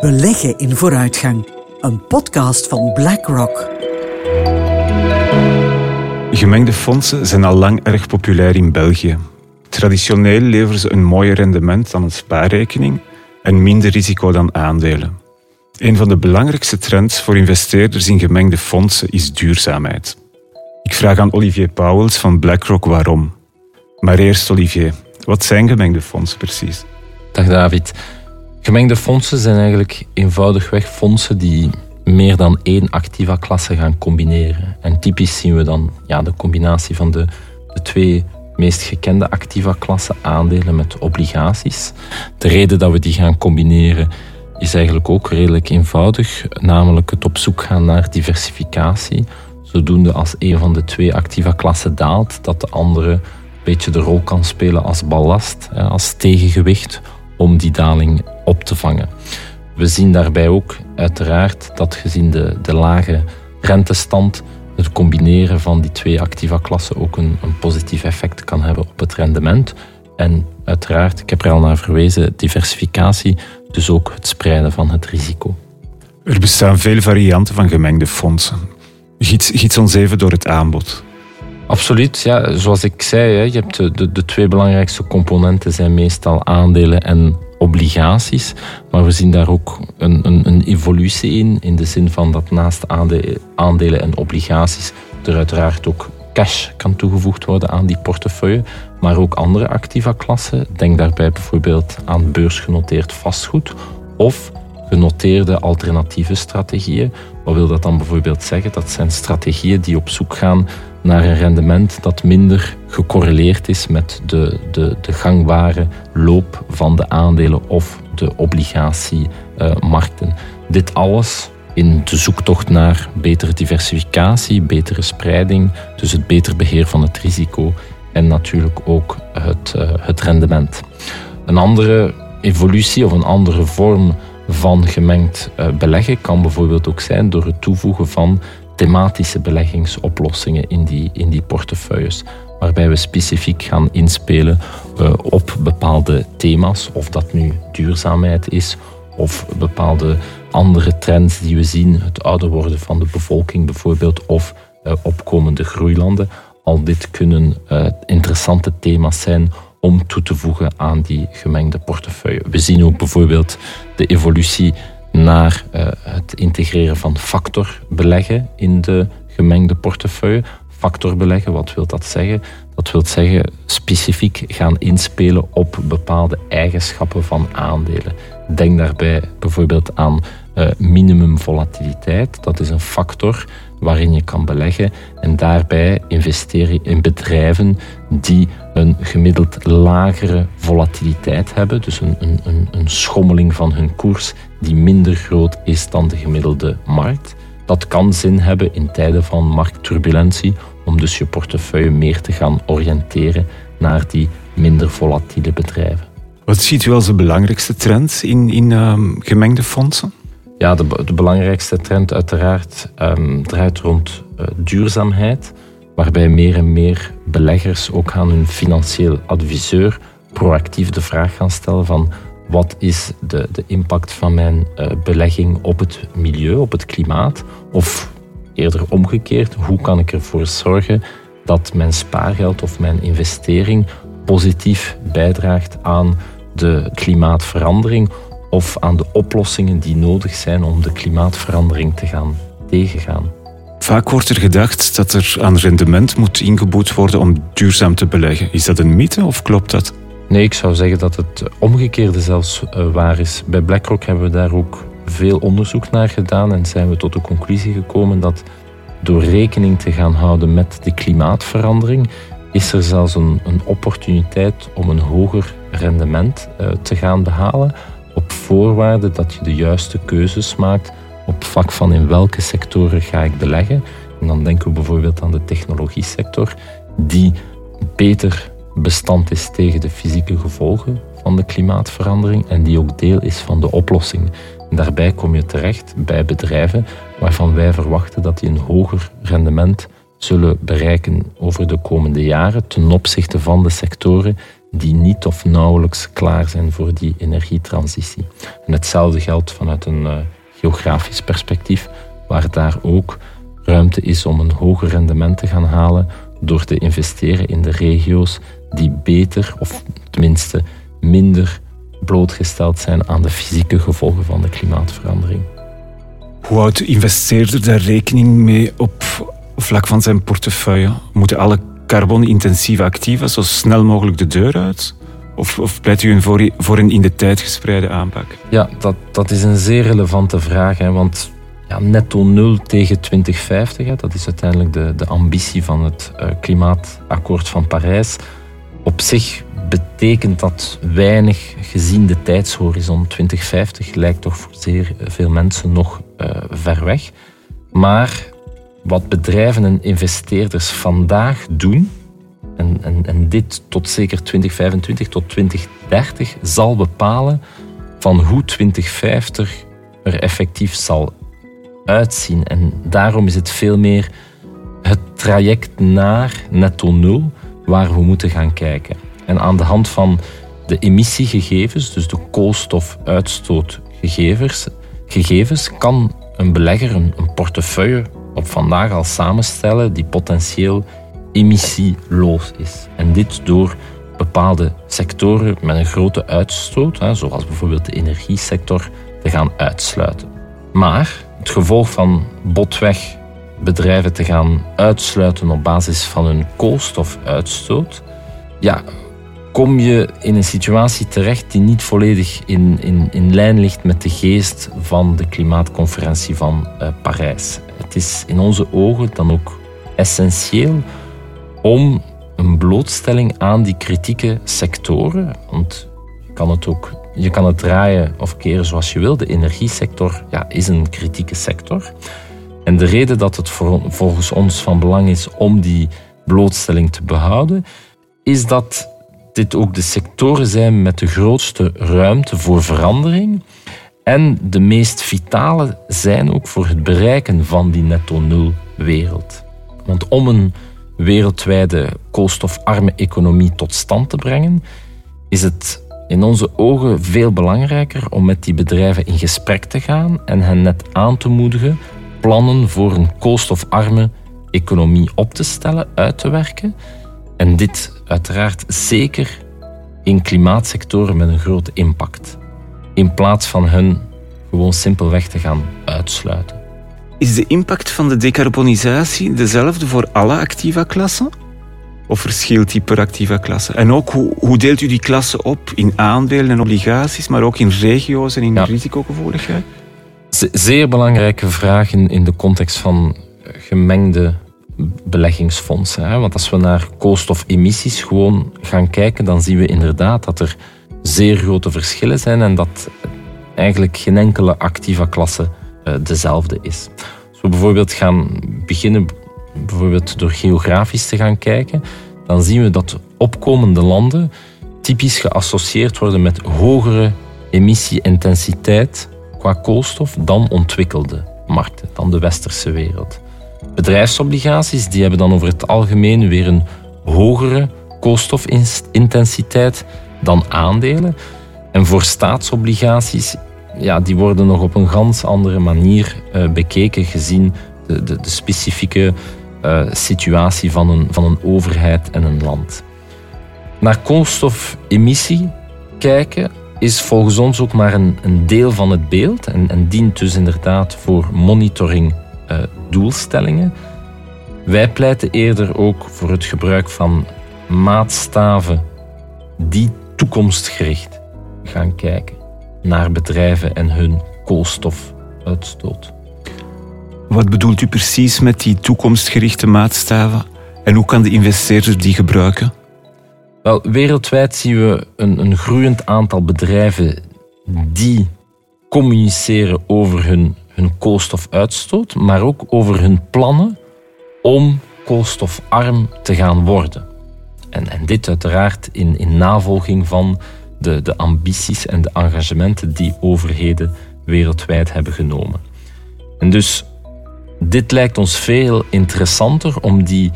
Beleggen in vooruitgang. Een podcast van BlackRock. Gemengde fondsen zijn al lang erg populair in België. Traditioneel leveren ze een mooier rendement dan een spaarrekening en minder risico dan aandelen. Een van de belangrijkste trends voor investeerders in gemengde fondsen is duurzaamheid. Ik vraag aan Olivier Pauwels van BlackRock waarom. Maar eerst Olivier, wat zijn gemengde fondsen precies? Dag David. Gemengde fondsen zijn eigenlijk eenvoudigweg fondsen die meer dan één activa klasse gaan combineren. En typisch zien we dan ja, de combinatie van de, de twee meest gekende activa klassen aandelen met obligaties. De reden dat we die gaan combineren is eigenlijk ook redelijk eenvoudig, namelijk het op zoek gaan naar diversificatie. Zodoende als een van de twee activa klassen daalt, dat de andere een beetje de rol kan spelen als ballast, als tegengewicht om die daling op te vangen. We zien daarbij ook uiteraard dat gezien de, de lage rentestand het combineren van die twee activa klassen ook een, een positief effect kan hebben op het rendement. En uiteraard, ik heb er al naar verwezen, diversificatie, dus ook het spreiden van het risico. Er bestaan veel varianten van gemengde fondsen. Giets, giets ons even door het aanbod. Absoluut, ja. Zoals ik zei, je hebt de, de, de twee belangrijkste componenten zijn meestal aandelen en obligaties. Maar we zien daar ook een, een, een, evolutie in, in de zin van dat naast aandelen en obligaties er uiteraard ook cash kan toegevoegd worden aan die portefeuille, maar ook andere activa klassen. Denk daarbij bijvoorbeeld aan beursgenoteerd vastgoed of genoteerde alternatieve strategieën. Wat wil dat dan bijvoorbeeld zeggen? Dat zijn strategieën die op zoek gaan naar een rendement dat minder gecorreleerd is met de, de, de gangbare loop van de aandelen of de obligatiemarkten. Dit alles in de zoektocht naar betere diversificatie, betere spreiding, dus het beter beheer van het risico en natuurlijk ook het, uh, het rendement. Een andere evolutie of een andere vorm van gemengd uh, beleggen kan bijvoorbeeld ook zijn door het toevoegen van thematische beleggingsoplossingen in die, in die portefeuilles. Waarbij we specifiek gaan inspelen uh, op bepaalde thema's, of dat nu duurzaamheid is of bepaalde andere trends die we zien, het ouder worden van de bevolking bijvoorbeeld, of uh, opkomende groeilanden. Al dit kunnen interessante thema's zijn om toe te voegen aan die gemengde portefeuille. We zien ook bijvoorbeeld de evolutie naar uh, het integreren van factorbeleggen in de gemengde portefeuille. Factorbeleggen, wat wil dat zeggen? Dat wil zeggen specifiek gaan inspelen op bepaalde eigenschappen van aandelen. Denk daarbij bijvoorbeeld aan uh, minimum volatiliteit. Dat is een factor waarin je kan beleggen en daarbij investeren in bedrijven die een gemiddeld lagere volatiliteit hebben, dus een, een, een schommeling van hun koers die minder groot is dan de gemiddelde markt. Dat kan zin hebben in tijden van marktturbulentie, om dus je portefeuille meer te gaan oriënteren naar die minder volatiele bedrijven. Wat ziet u als de belangrijkste trend in, in uh, gemengde fondsen? Ja, de, de belangrijkste trend uiteraard um, draait rond uh, duurzaamheid, waarbij meer en meer beleggers ook aan hun financieel adviseur proactief de vraag gaan stellen van wat is de, de impact van mijn uh, belegging op het milieu, op het klimaat? Of eerder omgekeerd, hoe kan ik ervoor zorgen dat mijn spaargeld of mijn investering positief bijdraagt aan de klimaatverandering of aan de oplossingen die nodig zijn om de klimaatverandering te gaan tegengaan. Vaak wordt er gedacht dat er aan rendement moet ingeboet worden om duurzaam te beleggen. Is dat een mythe of klopt dat? Nee, ik zou zeggen dat het omgekeerde zelfs uh, waar is. Bij BlackRock hebben we daar ook veel onderzoek naar gedaan en zijn we tot de conclusie gekomen dat door rekening te gaan houden met de klimaatverandering, is er zelfs een, een opportuniteit om een hoger rendement uh, te gaan behalen op voorwaarde dat je de juiste keuzes maakt op vlak van in welke sectoren ga ik beleggen. En dan denken we bijvoorbeeld aan de technologie sector, die beter bestand is tegen de fysieke gevolgen van de klimaatverandering en die ook deel is van de oplossing. daarbij kom je terecht bij bedrijven waarvan wij verwachten dat die een hoger rendement zullen bereiken over de komende jaren ten opzichte van de sectoren die niet of nauwelijks klaar zijn voor die energietransitie. En hetzelfde geldt vanuit een uh, geografisch perspectief, waar daar ook ruimte is om een hoger rendement te gaan halen door te investeren in de regio's die beter of tenminste minder blootgesteld zijn aan de fysieke gevolgen van de klimaatverandering. Hoe houdt de investeerder daar rekening mee op vlak van zijn portefeuille? Moeten alle carbonintensieve activa zo snel mogelijk de deur uit? Of, of pleit u voor, voor een in de tijd gespreide aanpak? Ja, dat, dat is een zeer relevante vraag. Hè, want ja, netto nul tegen 2050, hè, dat is uiteindelijk de, de ambitie van het uh, klimaatakkoord van Parijs. Op zich betekent dat weinig gezien de tijdshorizon. 2050 lijkt toch voor zeer veel mensen nog uh, ver weg. Maar wat bedrijven en investeerders vandaag doen, en, en, en dit tot zeker 2025 tot 2030, zal bepalen van hoe 2050 er effectief zal uitzien. En daarom is het veel meer het traject naar netto nul waar we moeten gaan kijken. En aan de hand van de emissiegegevens, dus de koolstofuitstootgegevens, gegevens, kan een belegger een, een portefeuille op vandaag al samenstellen die potentieel emissieloos is. En dit door bepaalde sectoren met een grote uitstoot, zoals bijvoorbeeld de energiesector, te gaan uitsluiten. Maar het gevolg van botweg bedrijven te gaan uitsluiten op basis van hun koolstofuitstoot, ja, kom je in een situatie terecht die niet volledig in, in, in lijn ligt met de geest van de klimaatconferentie van uh, Parijs. Het is in onze ogen dan ook essentieel om een blootstelling aan die kritieke sectoren, want je kan het ook je kan het draaien of keren zoals je wil. De energiesector ja, is een kritieke sector. En de reden dat het volgens ons van belang is om die blootstelling te behouden, is dat dit ook de sectoren zijn met de grootste ruimte voor verandering en de meest vitale zijn ook voor het bereiken van die netto-nul wereld. Want om een wereldwijde koolstofarme economie tot stand te brengen, is het in onze ogen veel belangrijker om met die bedrijven in gesprek te gaan en hen net aan te moedigen plannen voor een koolstofarme economie op te stellen, uit te werken. En dit uiteraard zeker in klimaatsectoren met een grote impact. In plaats van hun gewoon simpelweg te gaan uitsluiten. Is de impact van de decarbonisatie dezelfde voor alle activa klassen? Of verschilt die per activa klasse? En ook, hoe, hoe deelt u die klassen op in aandelen en obligaties, maar ook in regio's en in ja. risicogevoeligheid? Zeer belangrijke vraag in, de context van gemengde beleggingsfondsen. Want als we naar koolstofemissies gewoon gaan kijken, dan zien we inderdaad dat er zeer grote verschillen zijn en dat eigenlijk geen enkele activa klasse eh, dezelfde is. Als we bijvoorbeeld gaan beginnen bijvoorbeeld door geografisch te gaan kijken, dan zien we dat opkomende landen typisch geassocieerd worden met hogere emissie-intensiteit qua koolstof dan ontwikkelde markten, dan de westerse wereld. Bedrijfsobligaties die hebben dan over het algemeen weer een hogere koolstofintensiteit dan aandelen. En voor staatsobligaties, ja, die worden nog op een ganz andere manier uh, bekeken gezien de, de, de specifieke uh, situatie van een, van een overheid en een land. Naar koolstofemissie kijken is volgens ons ook maar een, een deel van het beeld en, en dient dus inderdaad voor monitoring uh, doelstellingen. Wij pleiten eerder ook voor het gebruik van maatstaven die toekomstgericht gaan kijken naar bedrijven en hun koolstofuitstoot. Wat bedoelt u precies met die toekomstgerichte maatstaven? En hoe kan de investeerder die gebruiken? Wel, wereldwijd zien we een, een groeiend aantal bedrijven die communiceren over hun, hun koolstofuitstoot, maar ook over hun plannen om koolstofarm te gaan worden. En, en dit uiteraard in, in navolging van de, de ambities en de engagementen die overheden wereldwijd hebben genomen. En dus dit lijkt ons veel interessanter om die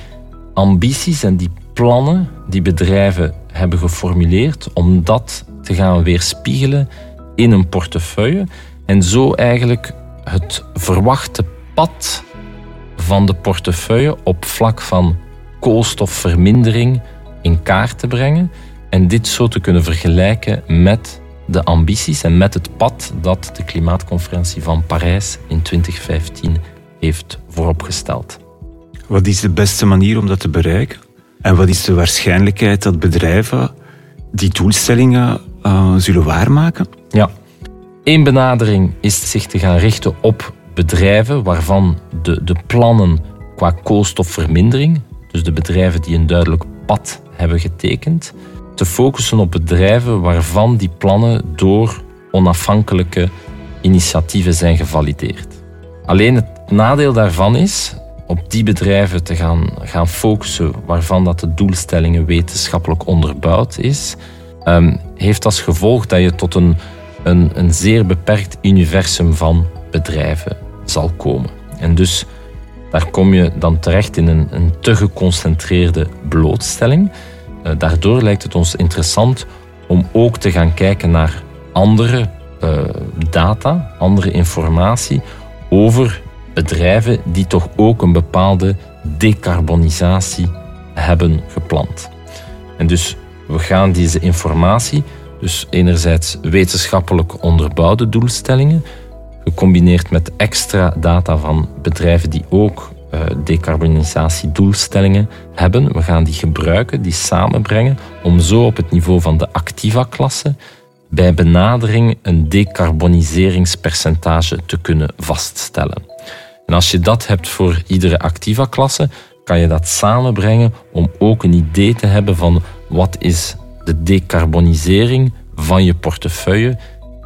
ambities en die plannen die bedrijven hebben geformuleerd, om dat te gaan weerspiegelen in een portefeuille en zo eigenlijk het verwachte pad van de portefeuille op vlak van koolstofvermindering in kaart te brengen en dit zo te kunnen vergelijken met de ambities en met het pad dat de klimaatconferentie van Parijs in 2015 heeft vooropgesteld. Wat is de beste manier om dat te bereiken? En wat is de waarschijnlijkheid dat bedrijven die doelstellingen uh, zullen waarmaken? Ja, één benadering is zich te gaan richten op bedrijven waarvan de, de plannen qua koolstofvermindering, dus de bedrijven die een duidelijk pad hebben getekend, te focussen op bedrijven waarvan die plannen door onafhankelijke initiatieven zijn gevalideerd. Alleen het nadeel daarvan is op die bedrijven te gaan, gaan focussen waarvan dat de doelstellingen wetenschappelijk onderbouwd is, um, heeft als gevolg dat je tot een, een, een zeer beperkt universum van bedrijven zal komen. En dus daar kom je dan terecht in een, een te geconcentreerde blootstelling. Uh, daardoor lijkt het ons interessant om ook te gaan kijken naar andere uh, data, andere informatie over bedrijven die toch ook een bepaalde decarbonisatie hebben gepland. En dus we gaan deze informatie, dus enerzijds wetenschappelijk onderbouwde doelstellingen, gecombineerd met extra data van bedrijven die ook uh, decarbonisatiedoelstellingen hebben. We gaan die gebruiken, die samenbrengen, om zo op het niveau van de Activa-klasse bij benadering een decarboniseringspercentage te kunnen vaststellen. En als je dat hebt voor iedere Activa-klasse, kan je dat samenbrengen om ook een idee te hebben van wat is de decarbonisering van je portefeuille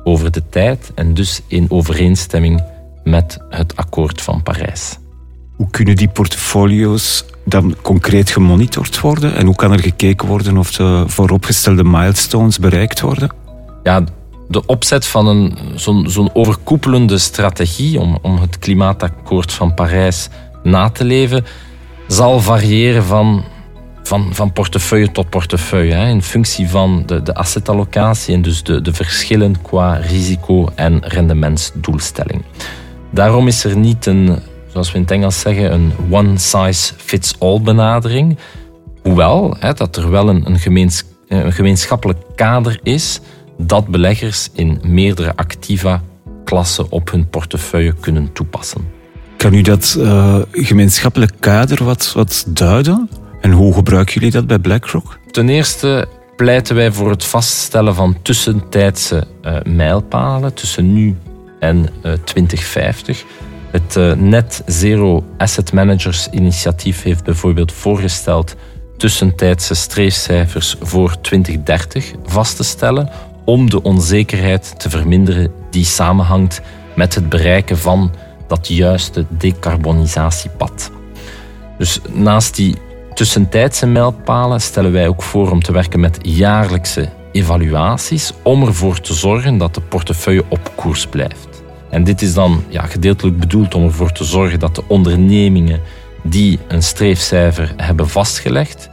over de tijd en dus in overeenstemming met het akkoord van Parijs. Hoe kunnen die portfolio's dan concreet gemonitord worden en hoe kan er gekeken worden of de vooropgestelde milestones bereikt worden? Ja, de opzet van een, zo'n, overkoepelende strategie om, om het klimaatakkoord van Parijs na te leven, zal variëren van, van, van portefeuille tot portefeuille. Hè, in functie van de, de assetallocatie en dus de, de verschillen qua risico- en rendementsdoelstelling. Daarom is er niet een, zoals we in het Engels zeggen, een one-size-fits-all benadering. Hoewel hè, dat er wel een, een, gemeens, een gemeenschappelijk kader is dat beleggers in meerdere activa klassen op hun portefeuille kunnen toepassen. Kan u dat uh, gemeenschappelijk kader wat, wat duiden? En hoe gebruiken jullie dat bij BlackRock? Ten eerste pleiten wij voor het vaststellen van tussentijdse uh, mijlpalen tussen nu en uh, eh, 2050. Het Net Zero Asset Managers initiatief heeft bijvoorbeeld voorgesteld tussentijdse streefcijfers voor 2030 vast te stellen om de onzekerheid te verminderen die samenhangt met het bereiken van dat juiste decarbonisatiepad. Dus naast die tussentijdse mijlpalen stellen wij ook voor om te werken met jaarlijkse evaluaties om ervoor te zorgen dat de portefeuille op koers blijft. En dit is dan ja, gedeeltelijk bedoeld om ervoor te zorgen dat de ondernemingen die een streefcijfer hebben vastgelegd,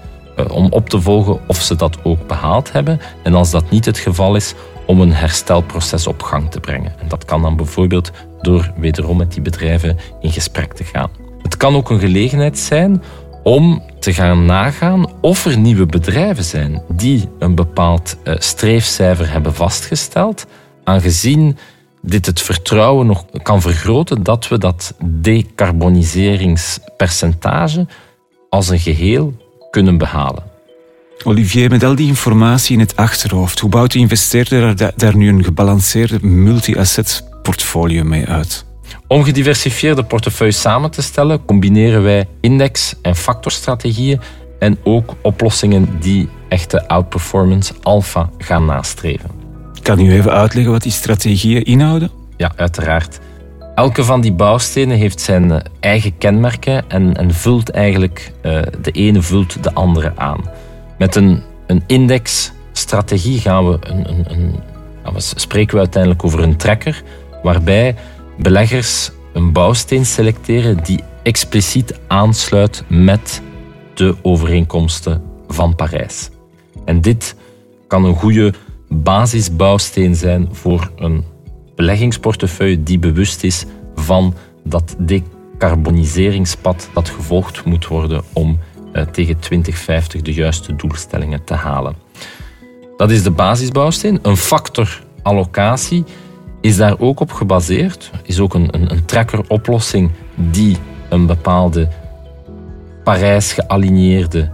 om op te volgen of ze dat ook behaald hebben. En als dat niet het geval is, om een herstelproces op gang te brengen. En dat kan dan bijvoorbeeld door wederom met die bedrijven in gesprek te gaan. Het kan ook een gelegenheid zijn om te gaan nagaan of er nieuwe bedrijven zijn die een bepaald eh, streefcijfer hebben vastgesteld, aangezien dit het vertrouwen nog kan vergroten dat we dat decarboniseringspercentage als een geheel kunnen behalen. Olivier, met al die informatie in het achterhoofd, hoe bouwt de investeerder daar, nu een gebalanceerde multi-asset portfolio mee uit? Om gediversifieerde portefeuilles samen te stellen, combineren wij index- en factorstrategieën en ook oplossingen die echte outperformance alpha gaan nastreven. Kan u even uitleggen wat die strategieën inhouden? Ja, uiteraard. Elke van die bouwstenen heeft zijn eh, eigen kenmerken en, en vult eigenlijk, uh, de ene vult de andere aan. Met een, een indexstrategie gaan we, een, een, een, we spreken we uiteindelijk over een tracker, waarbij beleggers een bouwsteen selecteren die expliciet aansluit met de overeenkomsten van Parijs. En dit kan een goede basisbouwsteen zijn voor een beleggingsportefeuille die bewust is van dat decarboniseringspad dat gevolgd moet worden om eh, tegen 2050 de juiste doelstellingen te halen. Dat is de basisbouwsteen. Een factor allocatie is daar ook op gebaseerd. Is ook een, een, een trackeroplossing die een bepaalde Parijs gealigneerde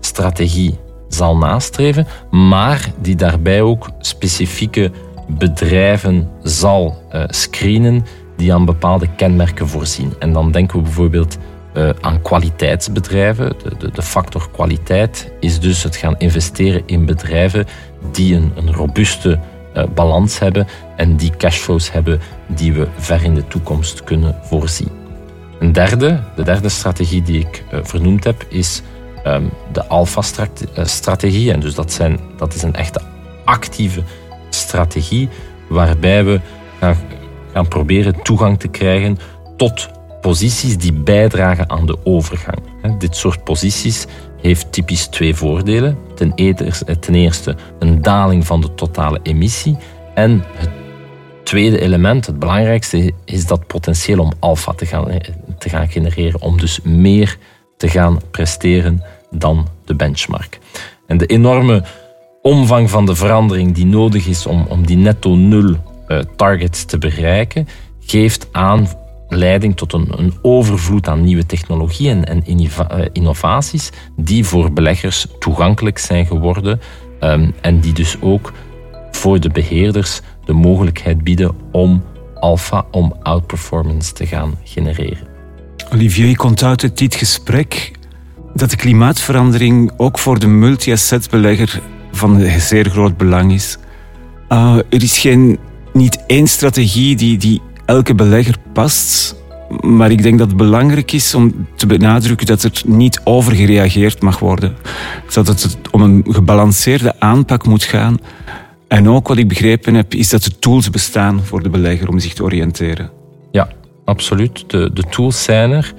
strategie zal nastreven, maar die daarbij ook specifieke bedrijven zal uh, screenen die aan bepaalde kenmerken voorzien. En dan denken we bijvoorbeeld uh, aan kwaliteitsbedrijven. De, de, de, factor kwaliteit is dus het gaan investeren in bedrijven die een, een robuuste uh, balans hebben en die cashflows hebben die we ver in de toekomst kunnen voorzien. Een derde, de derde strategie die ik vernoemd heb, is um, de alpha-strategie. En dus dat, zijn, dat is een echte actieve strategie waarbij we gaan, proberen toegang te krijgen tot posities die bijdragen aan de overgang. Dit soort posities heeft typisch twee voordelen. Ten eerste, ten eerste een daling van de totale emissie. En het tweede element, het belangrijkste, is dat potentieel om alfa te gaan, te gaan genereren. Om dus meer te gaan presteren dan de benchmark. En de enorme omvang van de verandering die nodig is om, om die netto nul uh, targets te bereiken, geeft aan leiding tot een, een overvloed aan nieuwe technologieën en, eh, innovaties die voor beleggers toegankelijk zijn geworden um, en die dus ook voor de beheerders de mogelijkheid bieden om alpha, om outperformance te gaan genereren. Olivier, ik onthoud uit dit gesprek dat de klimaatverandering ook voor de multi-asset-belegger van zeer groot belang is. Uh, er is geen, niet één strategie die, die elke belegger past. Maar ik denk dat het belangrijk is om te benadrukken dat er niet over gereageerd mag worden. Dat het om een gebalanceerde aanpak moet gaan. En ook wat ik begrepen heb, is dat er tools bestaan voor de belegger om zich te oriënteren. Ja, absoluut. De, de tools zijn er.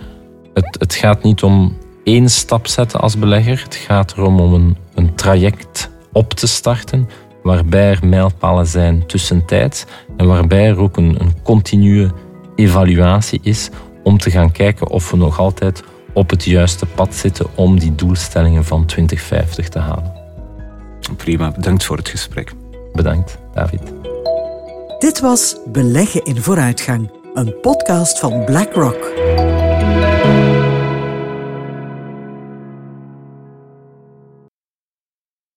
Het, het gaat niet om één stap zetten als belegger. Het gaat erom om een, een traject op te starten waarbij er mijlpalen zijn tussentijds en waarbij er ook een, een continue evaluatie is om te gaan kijken of we nog altijd op het juiste pad zitten om die doelstellingen van 2050 te halen. Prima, bedankt voor het gesprek. Bedankt, David. Dit was Beleggen in Vooruitgang, een podcast van BlackRock.